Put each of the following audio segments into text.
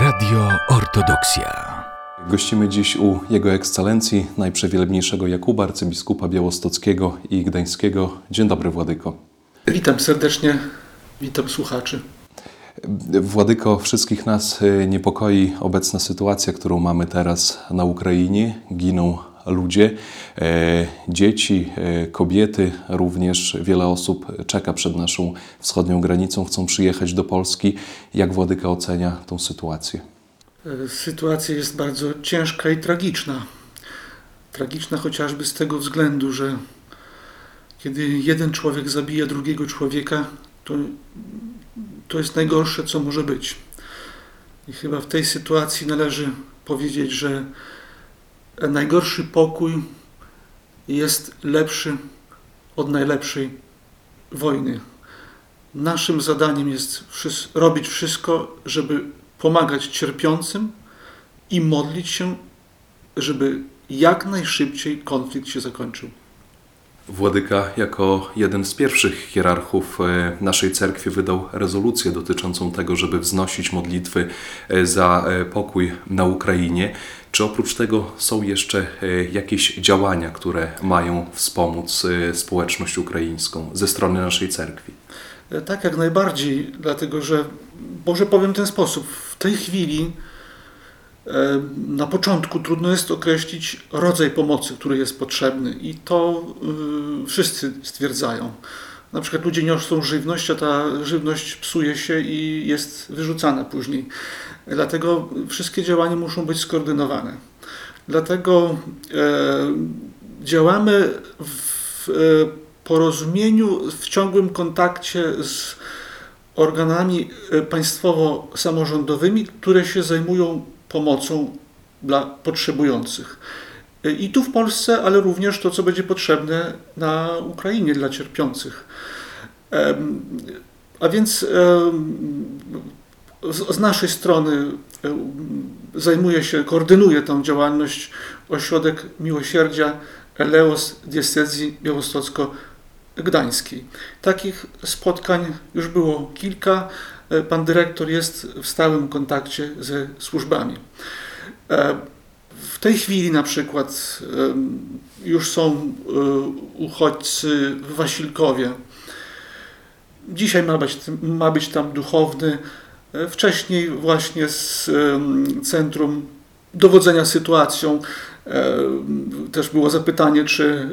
Radio Ortodoksja. Gościmy dziś u Jego Ekscelencji, najprzewielebniejszego Jakuba, arcybiskupa białostockiego i gdańskiego. Dzień dobry, Władyko. Witam serdecznie, witam słuchaczy. Władyko, wszystkich nas e, niepokoi obecna sytuacja, którą mamy teraz na Ukrainie. Giną ludzie, e, dzieci, e, kobiety, również wiele osób czeka przed naszą wschodnią granicą, chcą przyjechać do Polski. Jak Władyka ocenia tą sytuację? E, Sytuacja jest bardzo ciężka i tragiczna. Tragiczna chociażby z tego względu, że kiedy jeden człowiek zabija drugiego człowieka, to, to jest najgorsze, co może być. I chyba w tej sytuacji należy powiedzieć, że najgorszy pokój jest lepszy od najlepszej wojny. Naszym zadaniem jest robić wszystko, żeby pomagać cierpiącym i modlić się, żeby jak najszybciej konflikt się zakończył. Władyka jako jeden z pierwszych hierarchów e, naszej cerkwi wydał rezolucję dotyczącą tego, żeby wznosić modlitwy e, za e, pokój na Ukrainie. Czy oprócz tego są jeszcze jakieś działania, które mają wspomóc społeczność ukraińską ze strony naszej cerkwi? Tak, jak najbardziej, dlatego że, może powiem w ten sposób, w tej chwili na początku trudno jest określić rodzaj pomocy, który jest potrzebny i to y, wszyscy stwierdzają. Na przykład ludzie niosą żywność, a ta żywność psuje się i jest wyrzucana później. Dlatego wszystkie działania muszą być skoordynowane. Dlatego e, działamy w porozumieniu, w ciągłym kontakcie z organami e, państwowo-samorządowymi, które się zajmują pomocą dla potrzebujących. I tu w Polsce, ale również to, co będzie potrzebne na Ukrainie dla cierpiących. A więc z naszej strony zajmuje się, koordynuje tę działalność Ośrodek Miłosierdzia Eleos Diecezji Białostocko-Gdańskiej. Takich spotkań już było kilka. E, Pan dyrektor jest w stałym kontakcie ze służbami. E, W tej chwili na przykład już są e, uchodźcy w Wasilkowie. Dzisiaj ma być, ma być tam duchowny. Wcześniej właśnie z Centrum Dowodzenia Sytuacją też było zapytanie, czy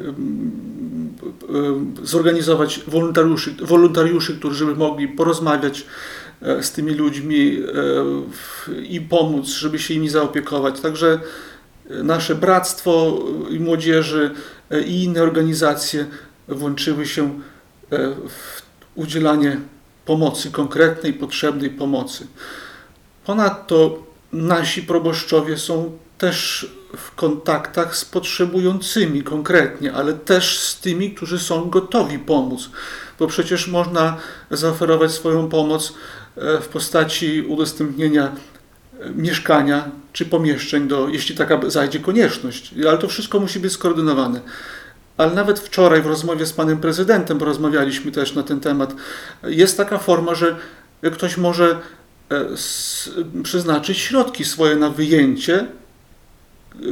zorganizować wolontariuszy, wolontariuszy, którzy by mogli porozmawiać z tymi ludźmi e, i pomóc, żeby się nimi zaopiekować. Także e, nasze bractwo i młodzieży e, i inne organizacje włączyły się e, w udzielanie pomocy, konkretnej, potrzebnej pomocy. Ponadto nasi proboszczowie są też w kontaktach z potrzebującymi konkretnie, ale też z tymi, którzy są gotowi pomóc, bo przecież można zaoferować swoją pomoc e, w postaci udostępnienia e, mieszkania czy pomieszczeń, do, jeśli taka zajdzie konieczność, ale to wszystko musi być skoordynowane. Ale nawet wczoraj w rozmowie z panem prezydentem, rozmawialiśmy też na ten temat, jest taka forma, że ktoś może e, przeznaczyć środki swoje na wyjęcie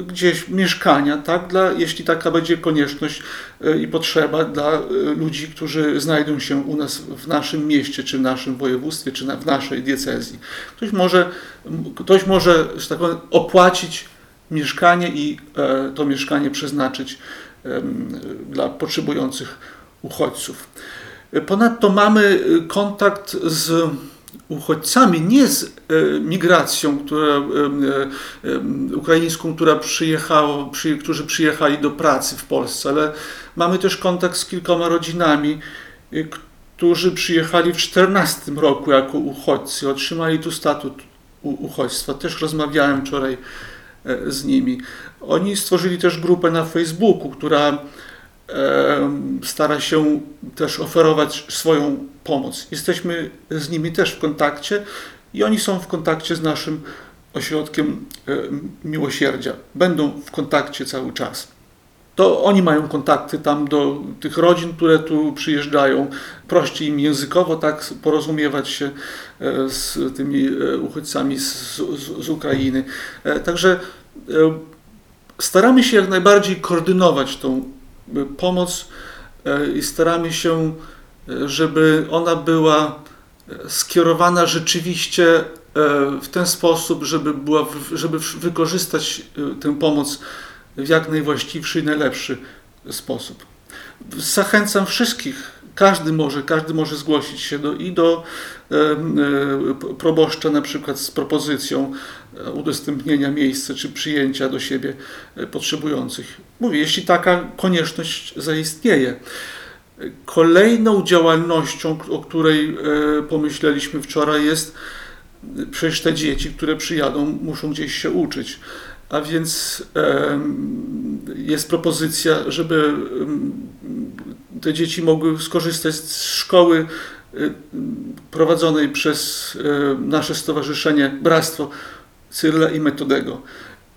gdzieś mieszkania, tak, dla, jeśli taka będzie konieczność e, i potrzeba dla e, ludzi, którzy znajdą się u nas w naszym mieście, czy w naszym województwie, czy na, w naszej diecezji. Ktoś może, ktoś może, że tak powiem, opłacić mieszkanie i e, to mieszkanie przeznaczyć dla potrzebujących uchodźców. Ponadto mamy kontakt z uchodźcami, nie z e, migracją która, e, em, ukraińską, która przyjechała, przy, którzy przyjechali do pracy w Polsce, ale mamy też kontakt z kilkoma rodzinami, e, którzy przyjechali w 14 roku jako uchodźcy, otrzymali tu statut uchodźstwa. Też rozmawiałem wczoraj e, z nimi. Oni stworzyli też grupę na Facebooku, która stara się też oferować swoją pomoc. Jesteśmy z nimi też w kontakcie i oni są w kontakcie z naszym ośrodkiem miłosierdzia. Będą w kontakcie cały czas. to oni mają kontakty tam do tych rodzin, które tu przyjeżdżają. Prościej im językowo tak porozumiewać się e, z tymi e, uchodźcami z, z, z Ukrainy. E, także staramy się jak najbardziej koordynować tą pomoc i staramy się, żeby ona była skierowana rzeczywiście w ten sposób, żeby, była, żeby wykorzystać tę pomoc w jak najwłaściwszy i najlepszy sposób. Zachęcam wszystkich, każdy może, każdy może zgłosić się do, i do e, proboszcza na przykład z propozycją udostępnienia miejsca czy przyjęcia do siebie potrzebujących. Mówię, jeśli taka konieczność zaistnieje. Kolejną działalnością, o której e, pomyśleliśmy wczoraj jest, przecież te dzieci, które przyjadą, muszą gdzieś się uczyć a więc jest propozycja, żeby te dzieci mogły skorzystać z szkoły prowadzonej przez nasze stowarzyszenie Bractwo Cyrla i Metodego.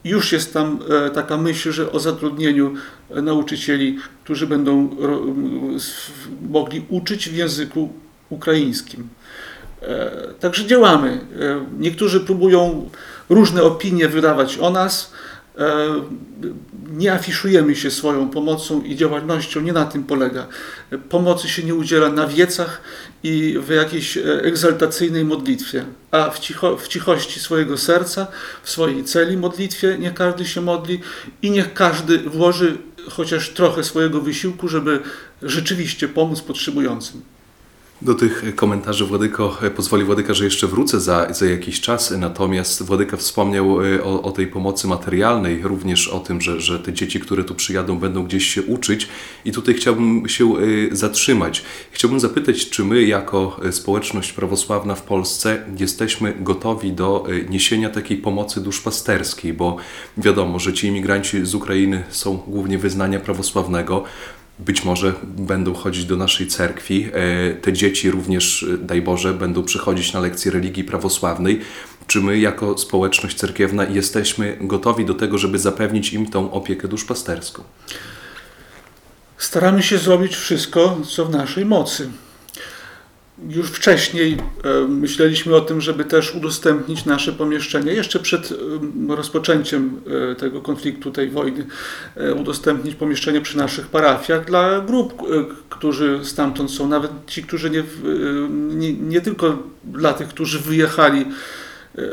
Już jest tam e, taka myśl, że o zatrudnieniu nauczycieli, którzy będą mogli uczyć w języku ukraińskim. E, także działamy. E, niektórzy próbują różne opinie wydawać o nas. E, nie afiszujemy się swoją pomocą i działalnością, nie na tym polega. Pomocy się nie udziela na wiecach i w jakiejś egzaltacyjnej modlitwie, a w, cicho, w cichości swojego serca, w swojej celi modlitwie niech każdy się modli i niech każdy włoży chociaż trochę swojego wysiłku, żeby rzeczywiście pomóc potrzebującym. Do tych komentarzy Władyko pozwoli Władyka, że jeszcze wrócę za, za jakiś czas. Natomiast Władyka wspomniał e, o, o, tej pomocy materialnej, również o tym, że, że te dzieci, które tu przyjadą, będą gdzieś się uczyć. I tutaj chciałbym się e, zatrzymać. Chciałbym zapytać, czy my, jako e, społeczność prawosławna w Polsce, jesteśmy gotowi do niesienia takiej pomocy duszpasterskiej, bo wiadomo, że ci imigranci z Ukrainy są głównie wyznania prawosławnego być może będą chodzić do naszej cerkwi. E, te dzieci również, e, daj Boże, będą przychodzić na lekcje religii prawosławnej. Czy my, jako społeczność cerkiewna, jesteśmy gotowi do tego, żeby zapewnić im tą opiekę duszpasterską? Staramy się zrobić wszystko, co w naszej mocy. Już wcześniej e, myśleliśmy o tym, żeby też udostępnić nasze pomieszczenie, jeszcze przed e, rozpoczęciem e, tego konfliktu, tej wojny, udostępnić pomieszczenie przy naszych parafiach dla grup, którzy stamtąd są, nawet ci, którzy nie, nie, nie tylko dla tych, którzy wyjechali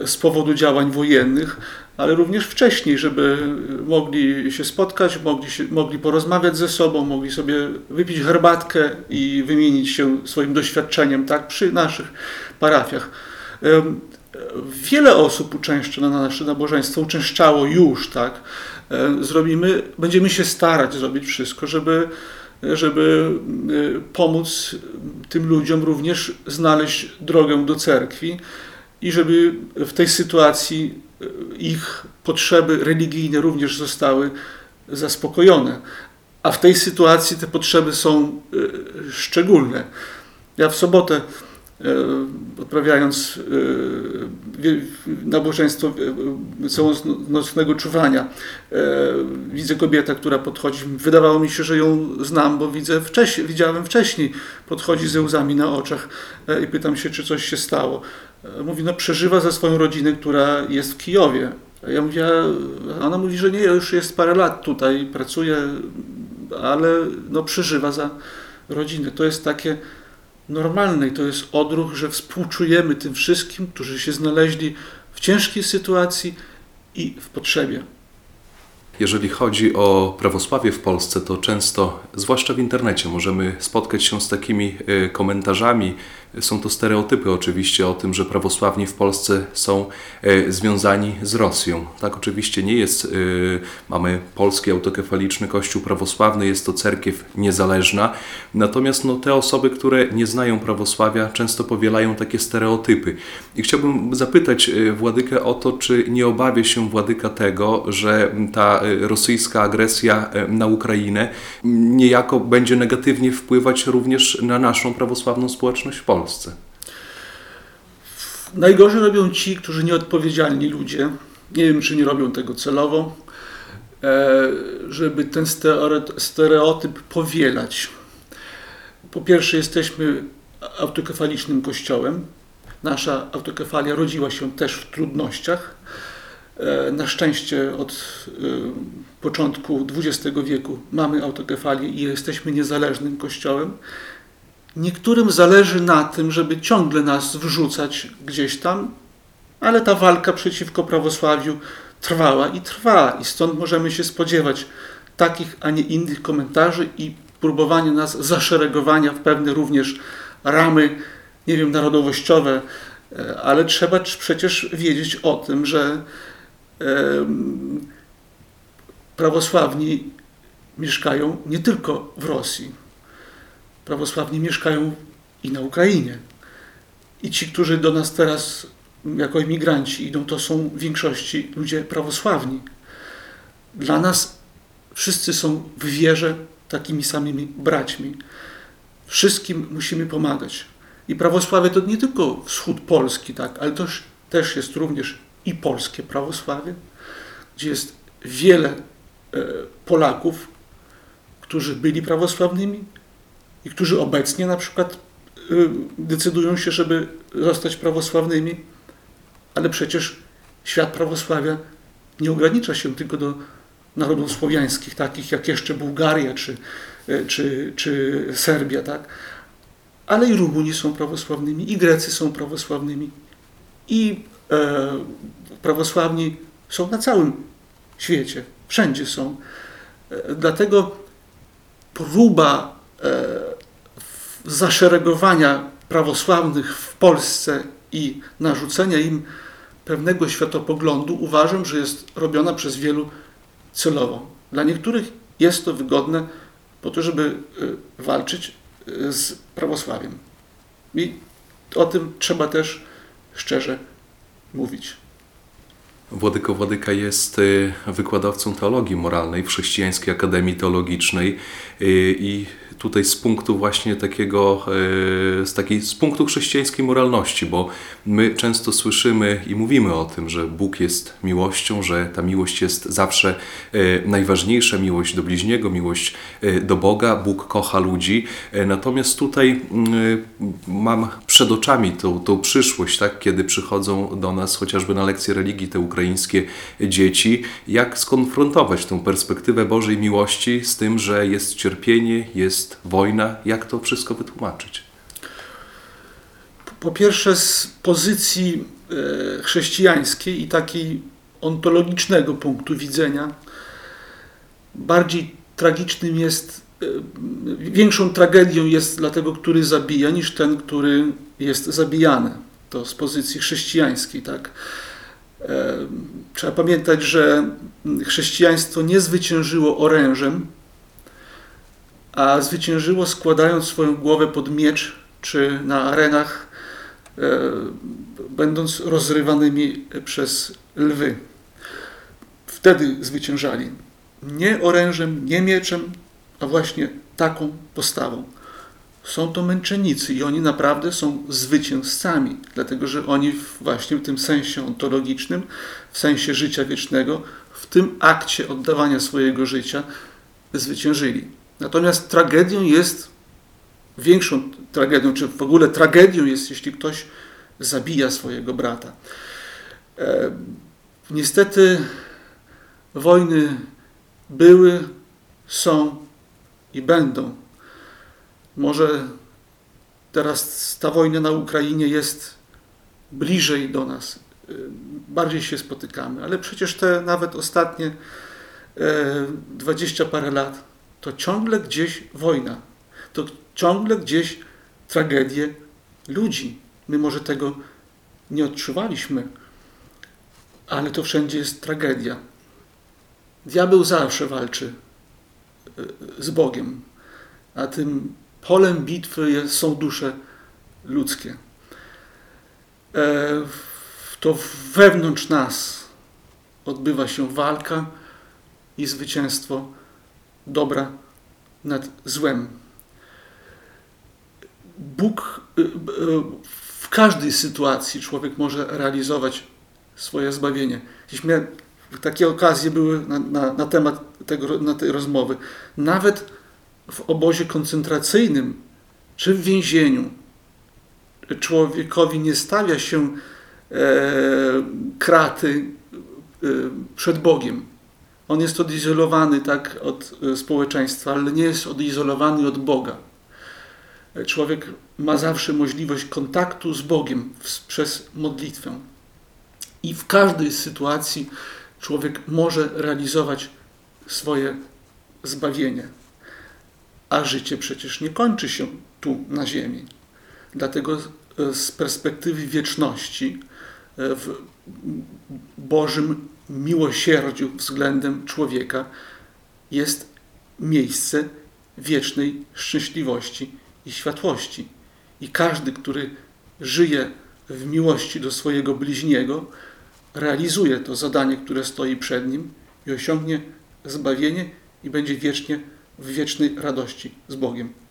z powodu działań wojennych, ale również wcześniej, żeby mogli się spotkać, mogli, się, mogli porozmawiać ze sobą, mogli sobie wypić herbatkę i wymienić się swoim doświadczeniem tak, przy naszych parafiach. Wiele osób uczęszcza na nasze nabożeństwo, uczęszczało już, tak. Zrobimy, będziemy się starać zrobić wszystko, żeby, żeby pomóc tym ludziom również znaleźć drogę do cerkwi i żeby w tej sytuacji e, ich potrzeby religijne również zostały zaspokojone. A w tej sytuacji te potrzeby są e, szczególne. Ja w sobotę e, odprawiając nabożeństwo całonocnego czuwania. Widzę kobietę, która podchodzi. Wydawało mi się, że ją znam, bo widzę wcześniej, widziałem wcześniej. Podchodzi ze łzami na oczach i pytam się, czy coś się stało. Mówi, no przeżywa za swoją rodzinę, która jest w Kijowie. Ja mówię, ona mówi, że nie, już jest parę lat tutaj, pracuje, ale no przeżywa za rodzinę. To jest takie normalne i to jest odruch, że współczujemy tym wszystkim, którzy się znaleźli w ciężkiej sytuacji i w potrzebie. Jeżeli chodzi o prawosławie w Polsce, to często, zwłaszcza w internecie, możemy spotkać się z takimi e, komentarzami, są to stereotypy oczywiście o tym, że prawosławni w Polsce są e, związani z Rosją. Tak oczywiście nie jest. E, mamy polski autokefaliczny kościół prawosławny, jest to cerkiew niezależna. Natomiast no, te osoby, które nie znają prawosławia, często powielają takie stereotypy. I chciałbym zapytać e, Władykę o to, czy nie obawia się Władyka tego, że ta rosyjska agresja na Ukrainę niejako będzie negatywnie wpływać również na naszą prawosławną społeczność w Polsce. Polsce? Najgorzej robią ci, którzy nieodpowiedzialni ludzie. Nie wiem, czy nie robią tego celowo. e, żeby ten stereotyp powielać. Po pierwsze, jesteśmy autokefalicznym kościołem. Nasza autokefalia rodziła się też w trudnościach. E, na szczęście od e, początku XX wieku mamy autokefalię i jesteśmy niezależnym kościołem. Niektórym zależy na tym, żeby ciągle nas wrzucać gdzieś tam, ale ta walka przeciwko prawosławiu trwała i trwa, i stąd możemy się spodziewać takich, a nie innych komentarzy i próbowania nas zaszeregowania w pewne również ramy, nie wiem, narodowościowe, e, ale trzeba przecież wiedzieć o tym, że prawosławni mieszkają nie tylko w Rosji. Prawosławni mieszkają i na Ukrainie. I ci, którzy do nas teraz jako imigranci idą, to są w większości ludzie prawosławni. Dla nas wszyscy są w wierze takimi samymi braćmi. Wszystkim musimy pomagać. I prawosławie to nie tylko wschód Polski, tak, ale to też jest również i polskie prawosławie, gdzie jest wiele e, Polaków, którzy byli prawosławnymi i którzy obecnie na przykład e, decydują się, żeby zostać prawosławnymi, ale przecież świat prawosławia nie ogranicza się tylko do narodów słowiańskich, takich jak jeszcze Bułgaria czy, e, czy, czy Serbia, tak? ale i Rumuni są prawosławnymi, i Grecy są prawosławnymi, i e, prawosławni są na całym świecie, wszędzie są. E, dlatego próba e, zaszeregowania prawosławnych w Polsce i narzucenia im pewnego światopoglądu uważam, że jest robiona przez wielu celowo. Dla niektórych jest to wygodne po to, żeby walczyć z prawosławiem. I o tym trzeba też szczerze mówić. Władyko Władyka jest y, wykładowcą teologii moralnej w Chrześcijańskiej Akademii Teologicznej y, i tutaj z punktu właśnie takiego, e, z takiej, z punktu chrześcijańskiej moralności, bo my często słyszymy i mówimy o tym, że Bóg jest miłością, że ta miłość jest zawsze e, najważniejsza, miłość do bliźniego, miłość e, do Boga, Bóg kocha ludzi. Natomiast tutaj mm, mam przed oczami tą, tą przyszłość, tak, kiedy przychodzą do nas chociażby na lekcje religii te ukraińskie dzieci, jak skonfrontować tę perspektywę Bożej miłości z tym, że jest cierpienie, jest wojna. Jak to wszystko wytłumaczyć? Po pierwsze, z pozycji e, chrześcijańskiej i takiej ontologicznego punktu widzenia, bardziej tragicznym jest, e, większą tragedią jest dla tego, który zabija, niż ten, który jest zabijany. To z pozycji chrześcijańskiej, tak. E, trzeba pamiętać, że chrześcijaństwo nie zwyciężyło orężem, a zwyciężyło składając swoją głowę pod miecz, czy na arenach, e, będąc rozrywanymi przez lwy. Wtedy zwyciężali. Nie orężem, nie mieczem, a właśnie taką postawą. Są to męczennicy i oni naprawdę są zwycięzcami, dlatego że oni właśnie w tym sensie ontologicznym, w sensie życia wiecznego, w tym akcie oddawania swojego życia zwyciężyli. Natomiast tragedią jest, większą tragedią, czy w ogóle tragedią jest, jeśli ktoś zabija swojego brata. E, niestety wojny były, są i będą. Może teraz ta wojna na Ukrainie jest bliżej do nas, e, bardziej się spotykamy, ale przecież te nawet ostatnie e, dwadzieścia parę lat to ciągle gdzieś wojna, to ciągle gdzieś tragedie ludzi. My może tego nie odczuwaliśmy, ale to wszędzie jest tragedia. Diabeł zawsze walczy e, z Bogiem, a tym polem bitwy są dusze ludzkie. E, to wewnątrz nas odbywa się walka i zwycięstwo dobra nad złem. Bóg y, y, w każdej sytuacji człowiek może realizować swoje zbawienie. Takie okazje były na, na, na temat tego, na tej rozmowy. Nawet w obozie koncentracyjnym czy w więzieniu człowiekowi nie stawia się e, kraty e, przed Bogiem. On jest odizolowany tak od e, społeczeństwa, ale nie jest odizolowany od Boga. E, człowiek ma zawsze możliwość kontaktu z Bogiem przez modlitwę. I w każdej sytuacji człowiek może realizować swoje zbawienie. A życie przecież nie kończy się tu na ziemi. Dlatego e, z perspektywy wieczności e, w Bożym miłosierdziu względem człowieka jest miejsce wiecznej szczęśliwości i światłości. I każdy, który żyje w miłości do swojego bliźniego, realizuje to zadanie, które stoi przed nim i osiągnie zbawienie i będzie wiecznie w wiecznej radości z Bogiem.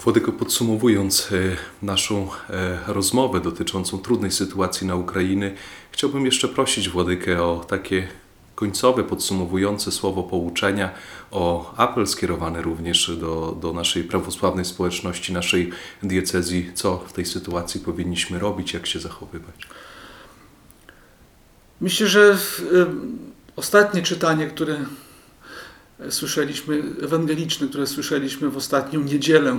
Władyko, podsumowując e, naszą e, rozmowę dotyczącą trudnej sytuacji na Ukrainy, chciałbym jeszcze prosić Władykę o takie końcowe, podsumowujące słowo pouczenia, o apel skierowany również do, do naszej prawosławnej społeczności, naszej diecezji, co w tej sytuacji powinniśmy robić, jak się zachowywać. Myślę, że ostatnie czytanie, które słyszeliśmy, ewangeliczne, które słyszeliśmy w ostatnią niedzielę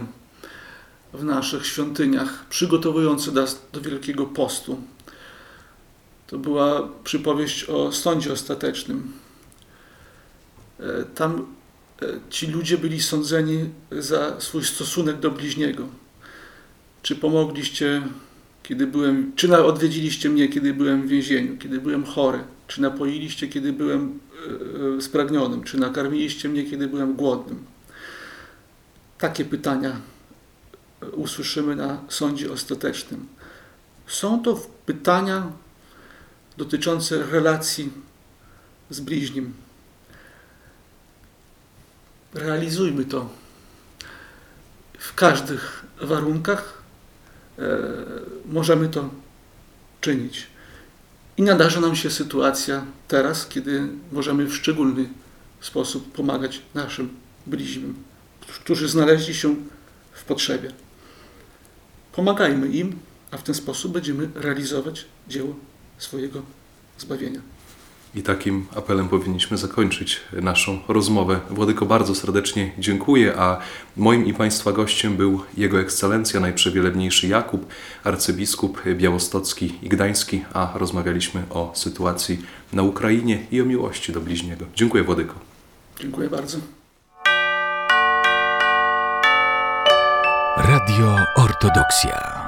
w naszych świątyniach, przygotowujące nas do Wielkiego Postu, to była przypowieść o sądzie ostatecznym. E, tam e, ci ludzie byli sądzeni za swój stosunek do bliźniego. Czy pomogliście, kiedy byłem, czy odwiedziliście mnie, kiedy byłem w więzieniu, kiedy byłem chory, czy napoiliście, kiedy byłem e, spragnionym, czy nakarmiliście mnie, kiedy byłem głodnym. Takie pytania usłyszymy na sądzie ostatecznym. Są to pytania dotyczące relacji z bliźnim. Realizujmy to w każdych warunkach. E, możemy to czynić. I nadarza nam się sytuacja teraz, kiedy możemy w szczególny sposób pomagać naszym bliźnim, którzy znaleźli się w potrzebie. Pomagajmy im, a w ten sposób będziemy realizować dzieło swojego zbawienia. I takim apelem powinniśmy zakończyć naszą rozmowę. Władyko, bardzo serdecznie dziękuję, a moim i Państwa gościem był Jego Ekscelencja, najprzewielebniejszy Jakub, arcybiskup białostocki i gdański, a rozmawialiśmy o sytuacji na Ukrainie i o miłości do bliźniego. Dziękuję, Władyko. Dziękuję bardzo. Radio Ortodoksja.